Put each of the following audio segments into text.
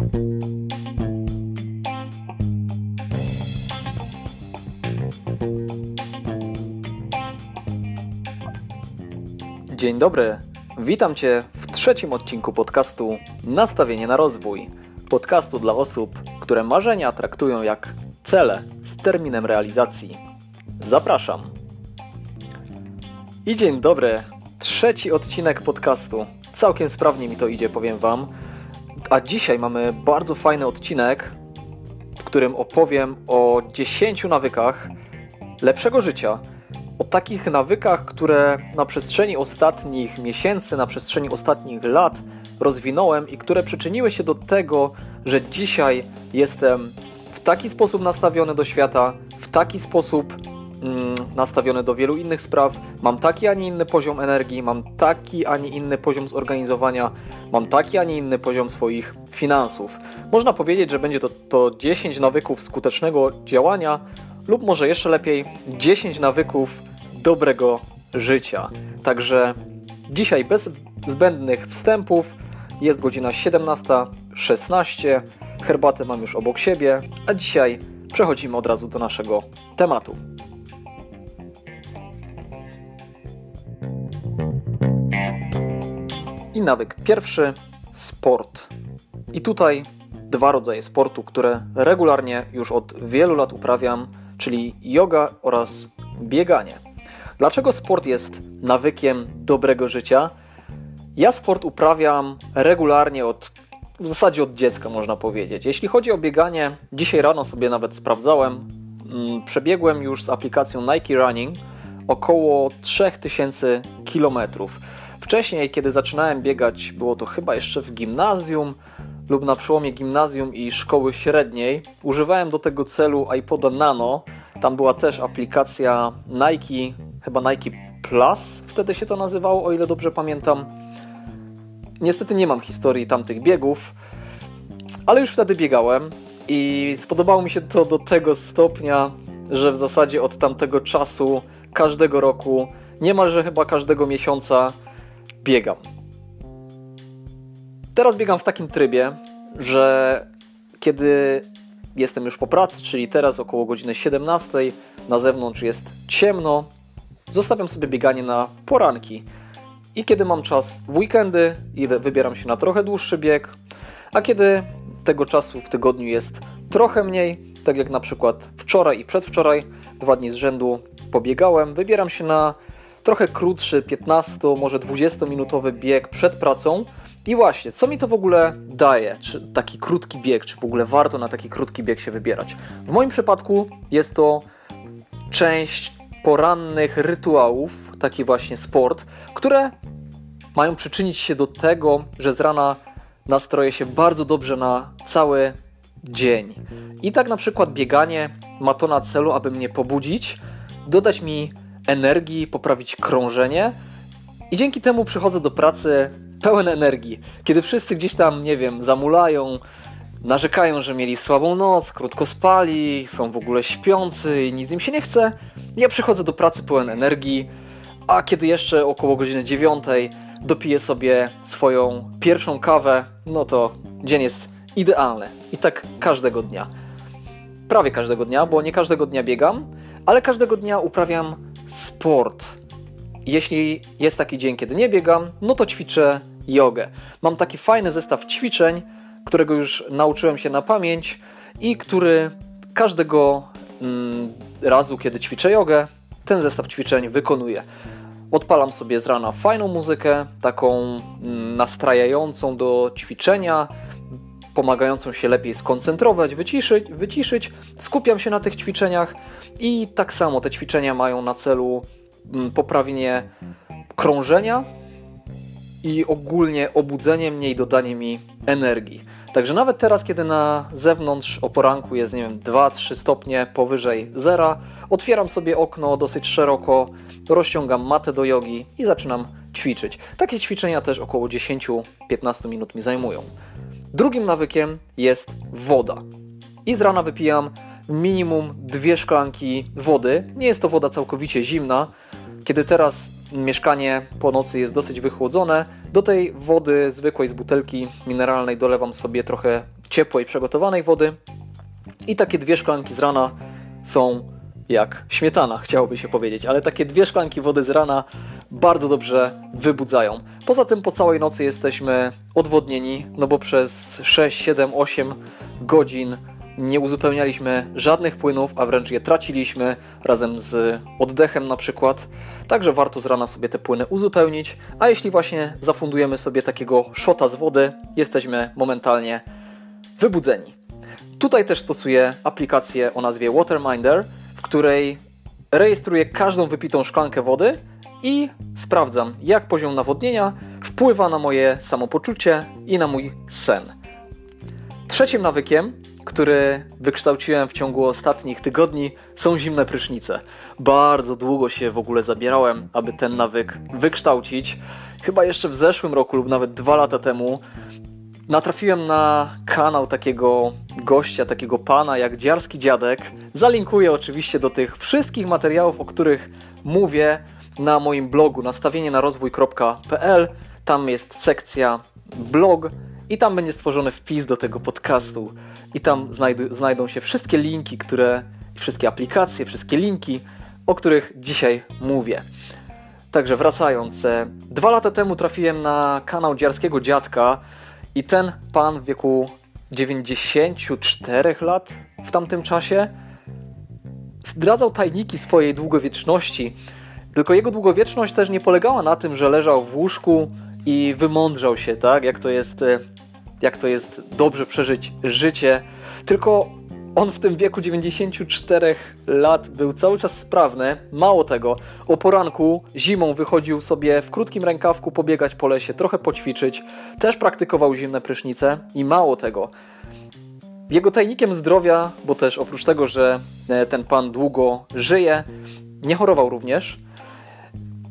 Dzień dobry. Witam Cię w trzecim odcinku podcastu Nastawienie na rozwój. Podcastu dla osób, które marzenia traktują jak cele z terminem realizacji. Zapraszam. I dzień dobry. Trzeci odcinek podcastu. Całkiem sprawnie mi to idzie, powiem Wam. A dzisiaj mamy bardzo fajny odcinek, w którym opowiem o 10 nawykach lepszego życia. O takich nawykach, które na przestrzeni ostatnich miesięcy, na przestrzeni ostatnich lat rozwinąłem i które przyczyniły się do tego, że dzisiaj jestem w taki sposób nastawiony do świata, w taki sposób nastawiony do wielu innych spraw, mam taki, a nie inny poziom energii, mam taki, a nie inny poziom zorganizowania, mam taki, a nie inny poziom swoich finansów. Można powiedzieć, że będzie to, to 10 nawyków skutecznego działania, lub może jeszcze lepiej 10 nawyków dobrego życia. Także dzisiaj bez zbędnych wstępów jest godzina 17.16. Herbatę mam już obok siebie, a dzisiaj przechodzimy od razu do naszego tematu. I nawyk pierwszy sport. I tutaj dwa rodzaje sportu, które regularnie już od wielu lat uprawiam, czyli yoga oraz bieganie. Dlaczego sport jest nawykiem dobrego życia? Ja sport uprawiam regularnie od w zasadzie od dziecka można powiedzieć. Jeśli chodzi o bieganie, dzisiaj rano sobie nawet sprawdzałem, mm, przebiegłem już z aplikacją Nike Running około 3000 km. Wcześniej, kiedy zaczynałem biegać, było to chyba jeszcze w gimnazjum lub na przełomie gimnazjum i szkoły średniej. Używałem do tego celu iPoda Nano. Tam była też aplikacja Nike chyba Nike Plus wtedy się to nazywało, o ile dobrze pamiętam. Niestety nie mam historii tamtych biegów, ale już wtedy biegałem i spodobało mi się to do tego stopnia, że w zasadzie od tamtego czasu, każdego roku, niemalże chyba każdego miesiąca biegam. Teraz biegam w takim trybie, że kiedy jestem już po pracy, czyli teraz około godziny 17, na zewnątrz jest ciemno, zostawiam sobie bieganie na poranki. I kiedy mam czas w weekendy, idę, wybieram się na trochę dłuższy bieg, a kiedy tego czasu w tygodniu jest trochę mniej, tak jak na przykład wczoraj i przedwczoraj, dwa dni z rzędu pobiegałem, wybieram się na trochę krótszy, 15, może 20-minutowy bieg przed pracą. I właśnie, co mi to w ogóle daje? Czy taki krótki bieg, czy w ogóle warto na taki krótki bieg się wybierać? W moim przypadku jest to część porannych rytuałów, taki właśnie sport, które mają przyczynić się do tego, że z rana nastroję się bardzo dobrze na cały dzień. I tak na przykład bieganie ma to na celu, aby mnie pobudzić, dodać mi energii, poprawić krążenie i dzięki temu przychodzę do pracy pełen energii. Kiedy wszyscy gdzieś tam, nie wiem, zamulają, narzekają, że mieli słabą noc, krótko spali, są w ogóle śpiący i nic im się nie chce, ja przychodzę do pracy pełen energii, a kiedy jeszcze około godziny 9 dopiję sobie swoją pierwszą kawę, no to dzień jest idealny. I tak każdego dnia. Prawie każdego dnia, bo nie każdego dnia biegam, ale każdego dnia uprawiam sport. Jeśli jest taki dzień, kiedy nie biegam, no to ćwiczę jogę. Mam taki fajny zestaw ćwiczeń, którego już nauczyłem się na pamięć i który każdego mm, razu, kiedy ćwiczę jogę, ten zestaw ćwiczeń wykonuję. Odpalam sobie z rana fajną muzykę, taką mm, nastrajającą do ćwiczenia, pomagającą się lepiej skoncentrować, wyciszyć, wyciszyć. Skupiam się na tych ćwiczeniach i tak samo te ćwiczenia mają na celu mm, poprawienie krążenia i ogólnie obudzenie mnie i dodanie mi energii. Także nawet teraz, kiedy na zewnątrz o poranku jest, nie wiem, 2-3 stopnie powyżej zera, otwieram sobie okno dosyć szeroko, rozciągam matę do jogi i zaczynam ćwiczyć. Takie ćwiczenia też około 10-15 minut mi zajmują. Drugim nawykiem jest woda. I z rana wypijam minimum dwie szklanki wody. Nie jest to woda całkowicie zimna. Kiedy teraz mieszkanie po nocy jest dosyć wychłodzone, do tej wody zwykłej z butelki mineralnej dolewam sobie trochę ciepłej, przygotowanej wody i takie dwie szklanki z rana są jak śmietana, chciałoby się powiedzieć, ale takie dwie szklanki wody z rana bardzo dobrze wybudzają. Poza tym po całej nocy jesteśmy odwodnieni, no bo przez 6, 7, 8 godzin nie uzupełnialiśmy żadnych płynów, a wręcz je traciliśmy razem z oddechem na przykład. Także warto z rana sobie te płyny uzupełnić, a jeśli właśnie zafundujemy sobie takiego szota z wody, jesteśmy momentalnie wybudzeni. Tutaj też stosuję aplikację o nazwie Waterminder, w której rejestruję każdą wypitą szklankę wody i sprawdzam, jak poziom nawodnienia wpływa na moje samopoczucie i na mój sen. Trzecim nawykiem, który wykształciłem w ciągu ostatnich tygodni, są zimne prysznice. Bardzo długo się w ogóle zabierałem, aby ten nawyk wykształcić. Chyba jeszcze w zeszłym roku lub nawet dwa lata temu natrafiłem na kanał takiego gościa, takiego pana jak Dziarski Dziadek. Zalinkuję oczywiście do tych wszystkich materiałów, o których mówię na moim blogu nastawienie na rozwój.pl. Tam jest sekcja blog i tam będzie stworzony wpis do tego podcastu. I tam znajdu, znajdą się wszystkie linki, które, wszystkie aplikacje, wszystkie linki, o których dzisiaj mówię. Także wracając, e, dwa lata temu trafiłem na kanał Dziarskiego Dziadka i ten pan w wieku 94 lat w tamtym czasie zdradzał tajniki swojej długowieczności. Tylko jego długowieczność też nie polegała na tym, że leżał w łóżku i wymądrzał się, tak? Jak to jest, e, jak to jest dobrze przeżyć życie. Tylko on w tym wieku 94 lat był cały czas sprawny. Mało tego, o poranku zimą wychodził sobie w krótkim rękawku pobiegać po lesie, trochę poćwiczyć. Też praktykował zimne prysznice i mało tego. Jego tajnikiem zdrowia, bo też oprócz tego, że e, ten pan długo żyje, nie chorował również.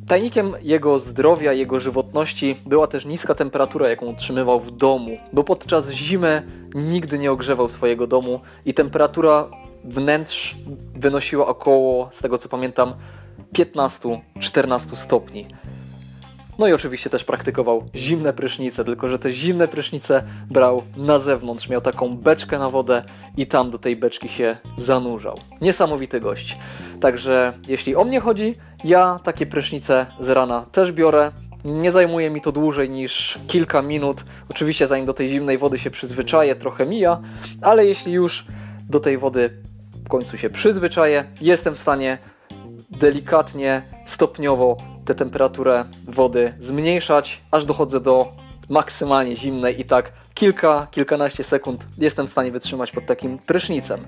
Tajnikiem jego zdrowia, jego żywotności była też niska temperatura, jaką utrzymywał w domu, bo podczas zimy nigdy nie ogrzewał swojego domu i temperatura wnętrz wynosiła około, z tego co pamiętam, 15-14 stopni. No i oczywiście też praktykował zimne prysznice, tylko że te zimne prysznice brał na zewnątrz. Miał taką beczkę na wodę i tam do tej beczki się zanurzał. Niesamowity gość. Także jeśli o mnie chodzi, ja takie prysznice z rana też biorę. Nie zajmuje mi to dłużej niż kilka minut. Oczywiście zanim do tej zimnej wody się przyzwyczaję, trochę mija, ale jeśli już do tej wody w końcu się przyzwyczaję, jestem w stanie delikatnie, stopniowo tę temperaturę wody zmniejszać, aż dochodzę do maksymalnie zimnej i tak kilka, kilkanaście sekund jestem w stanie wytrzymać pod takim prysznicem.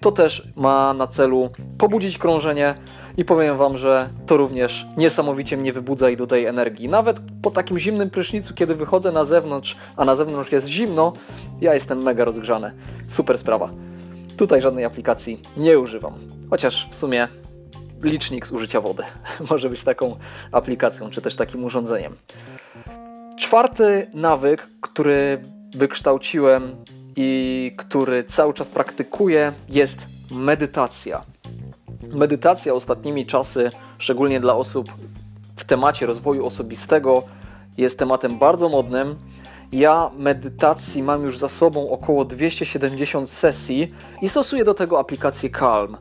To też ma na celu pobudzić krążenie i powiem Wam, że to również niesamowicie mnie wybudza i dodaje energii. Nawet po takim zimnym prysznicu, kiedy wychodzę na zewnątrz, a na zewnątrz jest zimno, ja jestem mega rozgrzany. Super sprawa. Tutaj żadnej aplikacji nie używam. Chociaż w sumie licznik zużycia wody może być taką aplikacją, czy też takim urządzeniem. Czwarty nawyk, który wykształciłem i który cały czas praktykuję, jest medytacja. Medytacja ostatnimi czasy, szczególnie dla osób w temacie rozwoju osobistego, jest tematem bardzo modnym. Ja medytacji mam już za sobą około 270 sesji i stosuję do tego aplikację Calm.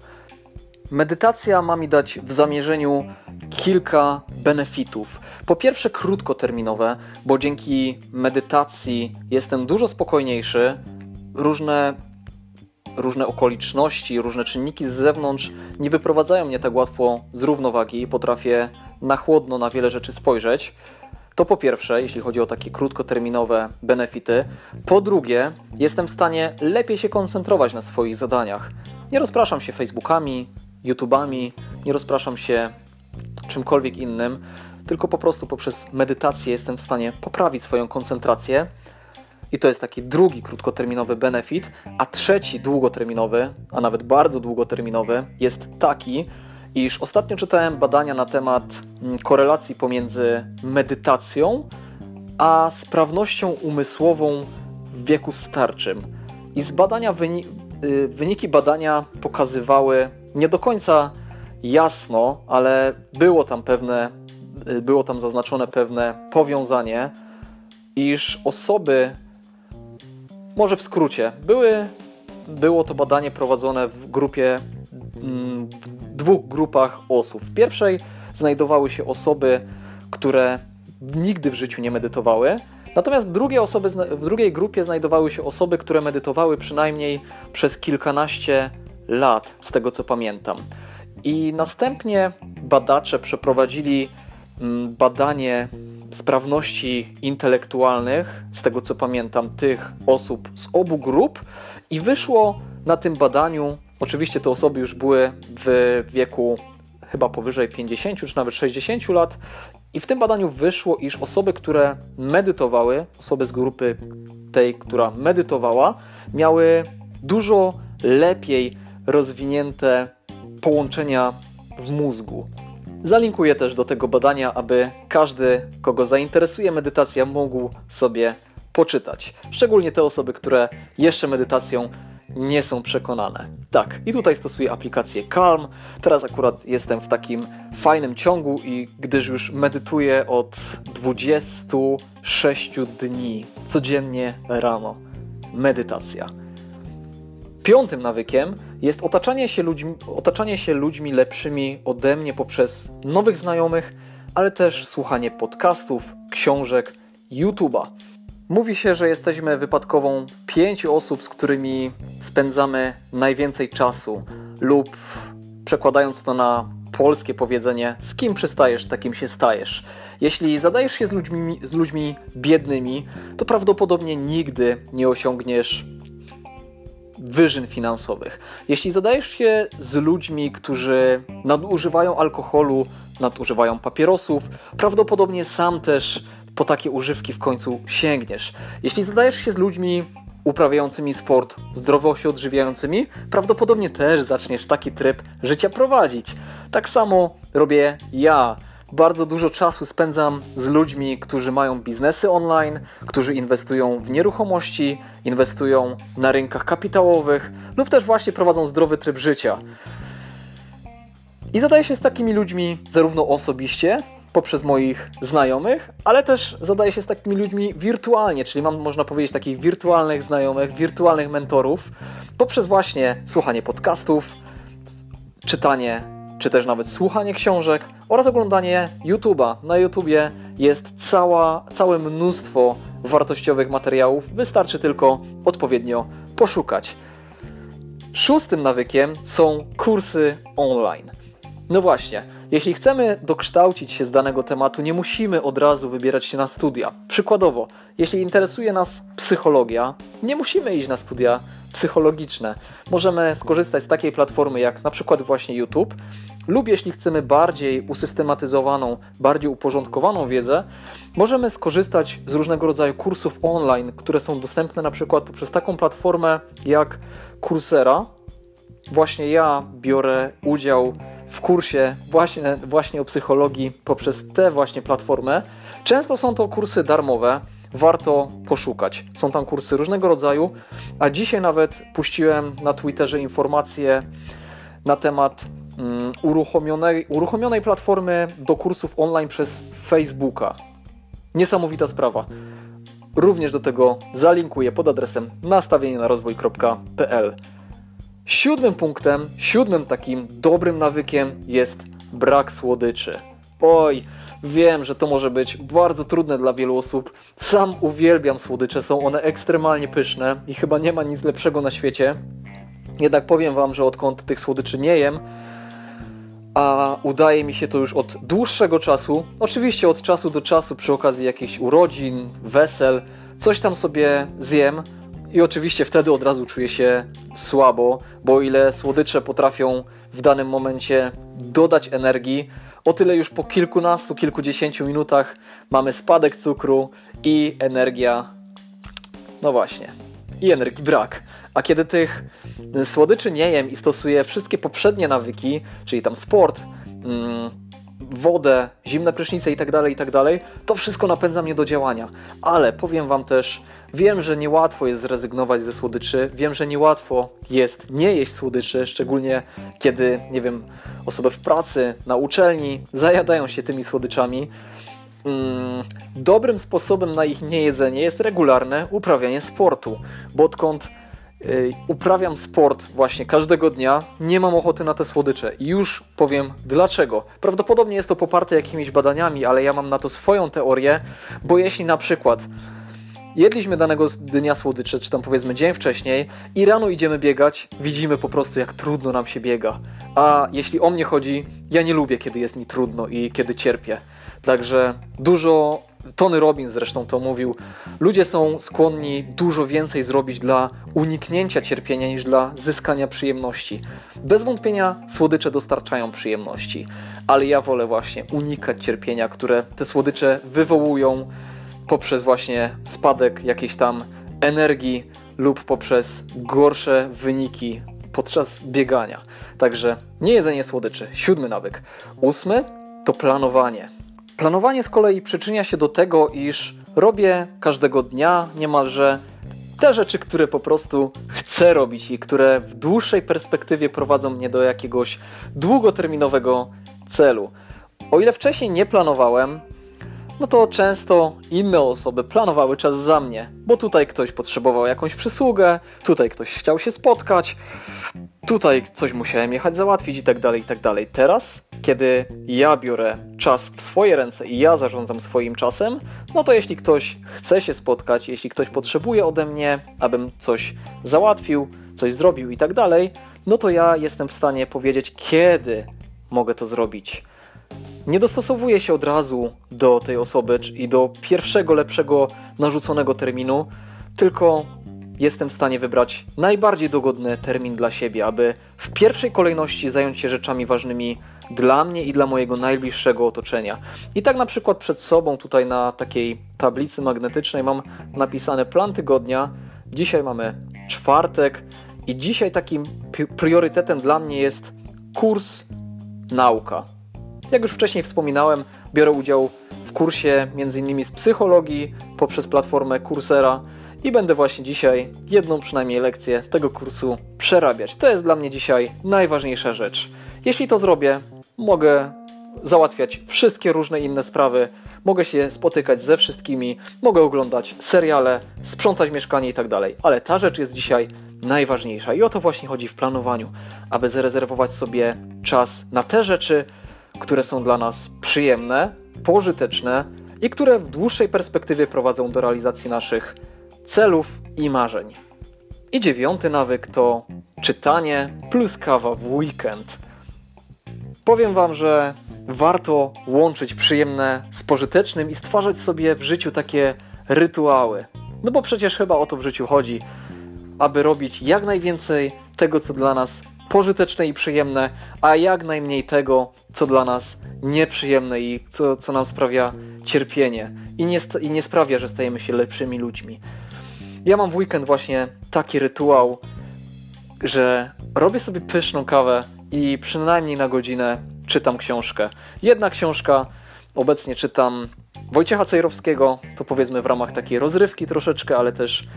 Medytacja ma mi dać w zamierzeniu kilka benefitów. Po pierwsze, krótkoterminowe, bo dzięki medytacji jestem dużo spokojniejszy. Różne, różne okoliczności, różne czynniki z zewnątrz nie wyprowadzają mnie tak łatwo z równowagi. Potrafię na chłodno na wiele rzeczy spojrzeć. To po pierwsze, jeśli chodzi o takie krótkoterminowe benefity. Po drugie, jestem w stanie lepiej się koncentrować na swoich zadaniach. Nie rozpraszam się Facebookami, YouTubami, nie rozpraszam się czymkolwiek innym, tylko po prostu poprzez medytację jestem w stanie poprawić swoją koncentrację. I to jest taki drugi krótkoterminowy benefit, a trzeci długoterminowy, a nawet bardzo długoterminowy jest taki, iż ostatnio czytałem badania na temat mm, korelacji pomiędzy medytacją a sprawnością umysłową w wieku starczym. I z badania wyni y, wyniki badania pokazywały nie do końca jasno, ale było tam pewne było tam zaznaczone pewne powiązanie, iż osoby, może w skrócie, były, było to badanie prowadzone w grupie, mm, w dwóch grupach osób. W pierwszej znajdowały się osoby, które nigdy w życiu nie medytowały, Natomiast w drugiej, osoby, w drugiej grupie znajdowały się osoby, które medytowały przynajmniej przez kilkanaście lat, z tego co pamiętam. I następnie badacze przeprowadzili mm, badanie sprawności intelektualnych, z tego co pamiętam, tych osób z obu grup, i wyszło na tym badaniu, oczywiście te osoby już były w wieku chyba powyżej 50 czy nawet 60 lat, i w tym badaniu wyszło, iż osoby, które medytowały, osoby z grupy tej, która medytowała, miały dużo lepiej rozwinięte połączenia w mózgu. Zalinkuję też do tego badania, aby każdy, kogo zainteresuje medytacja, mógł sobie poczytać. Szczególnie te osoby, które jeszcze medytacją nie są przekonane. Tak, i tutaj stosuję aplikację Calm. Teraz akurat jestem w takim fajnym ciągu i gdyż już medytuję od 26 dni codziennie rano. Medytacja. Piątym nawykiem jest otaczanie się, ludźmi, otaczanie się ludźmi lepszymi ode mnie poprzez nowych znajomych, ale też słuchanie podcastów, książek, YouTube'a. Mówi się, że jesteśmy wypadkową pięciu osób, z którymi spędzamy najwięcej czasu, lub przekładając to na polskie powiedzenie, z kim przystajesz, takim się stajesz. Jeśli zadajesz się z ludźmi, z ludźmi biednymi, to prawdopodobnie nigdy nie osiągniesz wyżyn finansowych. Jeśli zadajesz się z ludźmi, którzy nadużywają alkoholu, nadużywają papierosów, prawdopodobnie sam też po takie używki w końcu sięgniesz. Jeśli zadajesz się z ludźmi uprawiającymi sport, zdrowo się odżywiającymi, prawdopodobnie też zaczniesz taki tryb życia prowadzić. Tak samo robię ja. Bardzo dużo czasu spędzam z ludźmi, którzy mają biznesy online, którzy inwestują w nieruchomości, inwestują na rynkach kapitałowych lub też właśnie prowadzą zdrowy tryb życia. I zadaję się z takimi ludźmi zarówno osobiście, poprzez moich znajomych, ale też zadaję się z takimi ludźmi wirtualnie, czyli mam, można powiedzieć, takich wirtualnych znajomych, wirtualnych mentorów, poprzez właśnie słuchanie podcastów, czytanie, czy też nawet słuchanie książek oraz oglądanie YouTube'a. Na YouTubie jest cała, całe mnóstwo wartościowych materiałów, wystarczy tylko odpowiednio poszukać. Szóstym nawykiem są kursy online. No właśnie, jeśli chcemy dokształcić się z danego tematu, nie musimy od razu wybierać się na studia. Przykładowo, jeśli interesuje nas psychologia, nie musimy iść na studia psychologiczne. Możemy skorzystać z takiej platformy jak na przykład właśnie YouTube, lub jeśli chcemy bardziej usystematyzowaną, bardziej uporządkowaną wiedzę, możemy skorzystać z różnego rodzaju kursów online, które są dostępne na przykład poprzez taką platformę jak Coursera. Właśnie ja biorę udział w kursie właśnie, właśnie o psychologii poprzez tę właśnie platformę. Często są to kursy darmowe, warto poszukać. Są tam kursy różnego rodzaju, a dzisiaj nawet puściłem na Twitterze informacje na temat um, uruchomionej, uruchomionej platformy do kursów online przez Facebooka. Niesamowita sprawa. Również do tego zalinkuję pod adresem nastawienie na rozwój.pl. Siódmym punktem, siódmym takim dobrym nawykiem jest brak słodyczy. Oj, wiem, że to może być bardzo trudne dla wielu osób. Sam uwielbiam słodycze, są one ekstremalnie pyszne i chyba nie ma nic lepszego na świecie. Jednak powiem Wam, że odkąd tych słodyczy nie jem, a udaje mi się to już od dłuższego czasu, oczywiście od czasu do czasu przy okazji jakichś urodzin, wesel, coś tam sobie zjem, i oczywiście wtedy od razu czuję się słabo, bo o ile słodycze potrafią w danym momencie dodać energii, o tyle już po kilkunastu, kilkudziesięciu minutach mamy spadek cukru i energia. No właśnie, i energii brak. A kiedy tych słodyczy nie jem i stosuję wszystkie poprzednie nawyki, czyli tam sport, mm, wodę, zimne prysznice tak tak to wszystko napędza mnie do działania. Ale powiem Wam też, wiem, że niełatwo jest zrezygnować ze słodyczy, wiem, że niełatwo jest nie jeść słodyczy, szczególnie kiedy, nie wiem, osoby w pracy, na uczelni zajadają się tymi słodyczami. Mm, dobrym sposobem na ich niejedzenie jest regularne uprawianie sportu, bo odkąd uprawiam sport właśnie każdego dnia, nie mam ochoty na te słodycze. I już powiem dlaczego. Prawdopodobnie jest to poparte jakimiś badaniami, ale ja mam na to swoją teorię, bo jeśli na przykład jedliśmy danego dnia słodycze, czy tam powiedzmy dzień wcześniej i rano idziemy biegać, widzimy po prostu jak trudno nam się biega. A jeśli o mnie chodzi, ja nie lubię kiedy jest mi trudno i kiedy cierpię. Także dużo, Tony Robbins zresztą to mówił, ludzie są skłonni dużo więcej zrobić dla uniknięcia cierpienia niż dla zyskania przyjemności. Bez wątpienia słodycze dostarczają przyjemności, ale ja wolę właśnie unikać cierpienia, które te słodycze wywołują poprzez właśnie spadek jakiejś tam energii lub poprzez gorsze wyniki podczas biegania. Także nie jedzenie słodyczy. Siódmy nawyk. Ósmy to planowanie. Planowanie z kolei przyczynia się do tego, iż robię każdego dnia niemalże te rzeczy, które po prostu chcę robić i które w dłuższej perspektywie prowadzą mnie do jakiegoś długoterminowego celu. O ile wcześniej nie planowałem, no to często inne osoby planowały czas za mnie, bo tutaj ktoś potrzebował jakąś przysługę, tutaj ktoś chciał się spotkać, tutaj coś musiałem jechać załatwić i tak dalej, i tak dalej. Teraz, kiedy ja biorę czas w swoje ręce i ja zarządzam swoim czasem, no to jeśli ktoś chce się spotkać, jeśli ktoś potrzebuje ode mnie, abym coś załatwił, coś zrobił i tak dalej, no to ja jestem w stanie powiedzieć, kiedy mogę to zrobić nie dostosowuję się od razu do tej osoby i do pierwszego lepszego narzuconego terminu, tylko jestem w stanie wybrać najbardziej dogodny termin dla siebie, aby w pierwszej kolejności zająć się rzeczami ważnymi dla mnie i dla mojego najbliższego otoczenia. I tak na przykład przed sobą tutaj na takiej tablicy magnetycznej mam napisane plan tygodnia. Dzisiaj mamy czwartek i dzisiaj takim priorytetem dla mnie jest kurs nauka. Jak już wcześniej wspominałem, biorę udział w kursie m.in. z psychologii poprzez platformę Coursera i będę właśnie dzisiaj jedną przynajmniej lekcję tego kursu przerabiać. To jest dla mnie dzisiaj najważniejsza rzecz. Jeśli to zrobię, mogę załatwiać wszystkie różne inne sprawy, mogę się spotykać ze wszystkimi, mogę oglądać seriale, sprzątać mieszkanie i tak dalej. Ale ta rzecz jest dzisiaj najważniejsza i o to właśnie chodzi w planowaniu, aby zarezerwować sobie czas na te rzeczy, które są dla nas przyjemne, pożyteczne i które w dłuższej perspektywie prowadzą do realizacji naszych celów i marzeń. I dziewiąty nawyk to czytanie plus kawa w weekend. Powiem Wam, że warto łączyć przyjemne z pożytecznym i stwarzać sobie w życiu takie rytuały. No bo przecież chyba o to w życiu chodzi, aby robić jak najwięcej tego, co dla nas pożyteczne i przyjemne, a jak najmniej tego, co dla nas nieprzyjemne i co, co nam sprawia cierpienie i nie, i nie sprawia, że stajemy się lepszymi ludźmi. Ja mam w weekend właśnie taki rytuał, że robię sobie pyszną kawę i przynajmniej na godzinę czytam książkę. Jedna książka, obecnie czytam Wojciecha Cejrowskiego, to powiedzmy w ramach takiej rozrywki troszeczkę, ale też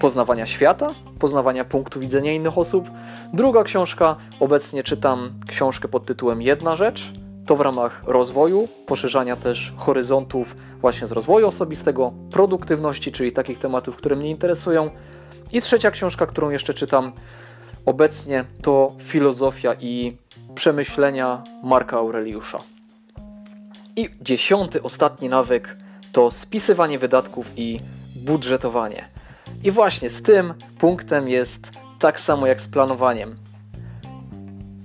poznawania świata, poznawania punktu widzenia innych osób. Druga książka, obecnie czytam książkę pod tytułem Jedna rzecz. To w ramach rozwoju, poszerzania też horyzontów właśnie z rozwoju osobistego, produktywności, czyli takich tematów, które mnie interesują. I trzecia książka, którą jeszcze czytam obecnie, to Filozofia i przemyślenia Marka Aureliusza. I dziesiąty, ostatni nawyk to spisywanie wydatków i budżetowanie. I właśnie z tym punktem jest tak samo jak z planowaniem.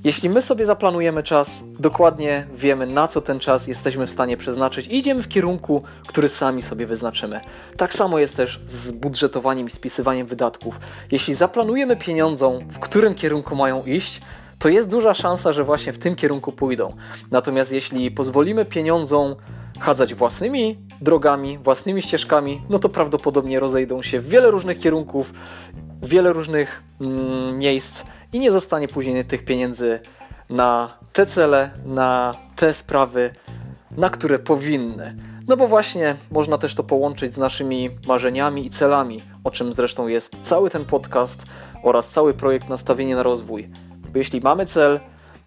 Jeśli my sobie zaplanujemy czas, dokładnie wiemy na co ten czas jesteśmy w stanie przeznaczyć i idziemy w kierunku, który sami sobie wyznaczymy. Tak samo jest też z budżetowaniem i spisywaniem wydatków. Jeśli zaplanujemy pieniądzom, w którym kierunku mają iść, to jest duża szansa, że właśnie w tym kierunku pójdą. Natomiast jeśli pozwolimy pieniądzom chadzać własnymi drogami, własnymi ścieżkami, no to prawdopodobnie rozejdą się w wiele różnych kierunków, wiele różnych mm, miejsc i nie zostanie później tych pieniędzy na te cele, na te sprawy, na które powinny. No bo właśnie można też to połączyć z naszymi marzeniami i celami, o czym zresztą jest cały ten podcast oraz cały projekt Nastawienie na rozwój. Bo jeśli mamy cel,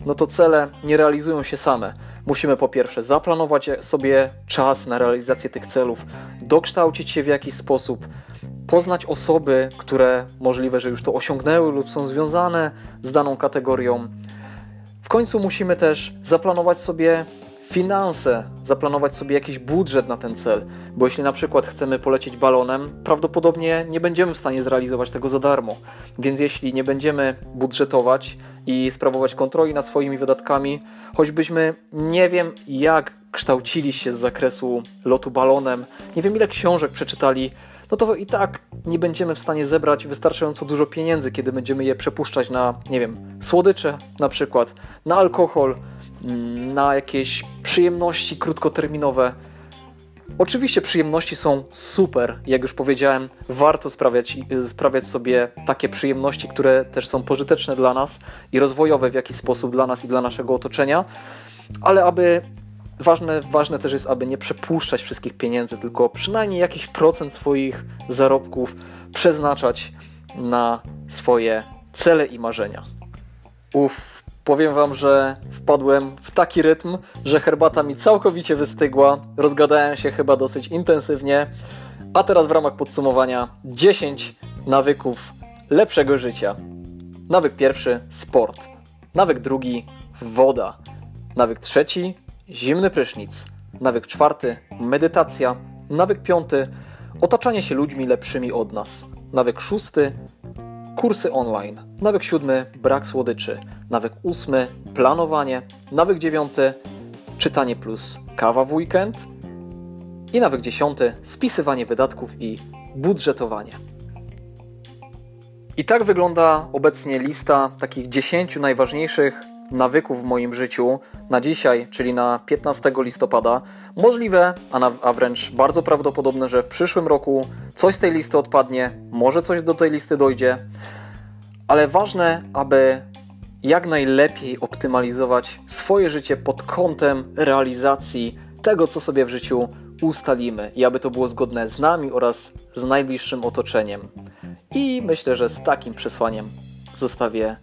no to cele nie realizują się same. Musimy po pierwsze zaplanować sobie czas na realizację tych celów, dokształcić się w jakiś sposób, poznać osoby, które możliwe, że już to osiągnęły lub są związane z daną kategorią. W końcu musimy też zaplanować sobie finanse, zaplanować sobie jakiś budżet na ten cel, bo jeśli na przykład chcemy polecieć balonem, prawdopodobnie nie będziemy w stanie zrealizować tego za darmo. Więc jeśli nie będziemy budżetować i sprawować kontroli nad swoimi wydatkami, choćbyśmy nie wiem jak kształcili się z zakresu lotu balonem, nie wiem ile książek przeczytali, no to i tak nie będziemy w stanie zebrać wystarczająco dużo pieniędzy, kiedy będziemy je przepuszczać na, nie wiem, słodycze na przykład, na alkohol, mm, na jakieś przyjemności krótkoterminowe. Oczywiście przyjemności są super, jak już powiedziałem, warto sprawiać, sprawiać sobie takie przyjemności, które też są pożyteczne dla nas i rozwojowe w jakiś sposób dla nas i dla naszego otoczenia, ale aby ważne, ważne też jest, aby nie przepuszczać wszystkich pieniędzy, tylko przynajmniej jakiś procent swoich zarobków przeznaczać na swoje cele i marzenia. Uff, powiem Wam, że wpadłem w taki rytm, że herbata mi całkowicie wystygła, rozgadałem się chyba dosyć intensywnie, a teraz w ramach podsumowania 10 nawyków lepszego życia. Nawyk pierwszy sport. Nawyk drugi woda. Nawyk trzeci zimny prysznic. Nawyk czwarty medytacja. Nawyk piąty otaczanie się ludźmi lepszymi od nas. Nawyk szósty kursy online. Nawyk siódmy brak słodyczy. Nawyk ósmy planowanie. Nawyk dziewiąty czytanie plus kawa w weekend. I nawyk dziesiąty spisywanie wydatków i budżetowanie. I tak wygląda obecnie lista takich 10 najważniejszych nawyków w moim życiu na dzisiaj, czyli na 15 listopada. Możliwe, a, na, a wręcz bardzo prawdopodobne, że w przyszłym roku coś z tej listy odpadnie, może coś do tej listy dojdzie, ale ważne, aby jak najlepiej optymalizować swoje życie pod kątem realizacji tego, co sobie w życiu ustalimy i aby to było zgodne z nami oraz z najbliższym otoczeniem. I myślę, że z takim przesłaniem zostawię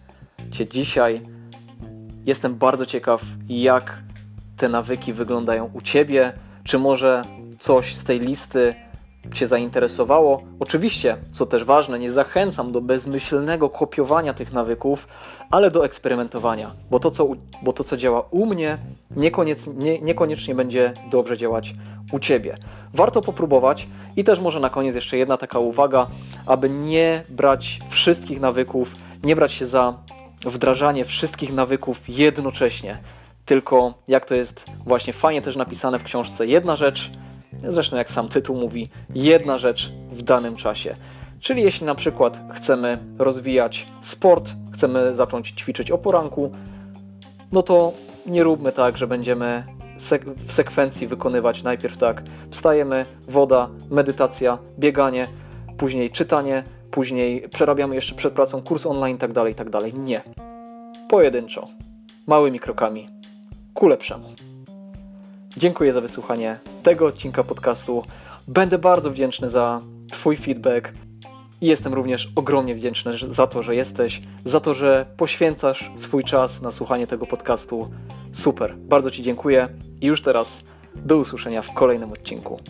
Cię dzisiaj. Jestem bardzo ciekaw, jak te nawyki wyglądają u Ciebie. Czy może coś z tej listy Cię zainteresowało? Oczywiście, co też ważne, nie zachęcam do bezmyślnego kopiowania tych nawyków, ale do eksperymentowania, bo to, co, bo to, co działa u mnie, niekoniecznie, nie, niekoniecznie będzie dobrze działać u Ciebie. Warto popróbować i też może na koniec jeszcze jedna taka uwaga, aby nie brać wszystkich nawyków, nie brać się za wdrażanie wszystkich nawyków jednocześnie. Tylko jak to jest właśnie fajnie też napisane w książce, jedna rzecz, zresztą jak sam tytuł mówi, jedna rzecz w danym czasie. Czyli jeśli na przykład chcemy rozwijać sport, chcemy zacząć ćwiczyć o poranku, no to nie róbmy tak, że będziemy sek w sekwencji wykonywać najpierw tak, wstajemy, woda, medytacja, bieganie, później czytanie, później przerabiamy jeszcze przed pracą kurs online i tak dalej, tak dalej. Nie. Pojedynczo. Małymi krokami. Ku lepszemu. Dziękuję za wysłuchanie tego odcinka podcastu. Będę bardzo wdzięczny za Twój feedback. Jestem również ogromnie wdzięczny za to, że jesteś, za to, że poświęcasz swój czas na słuchanie tego podcastu. Super, bardzo Ci dziękuję i już teraz do usłyszenia w kolejnym odcinku.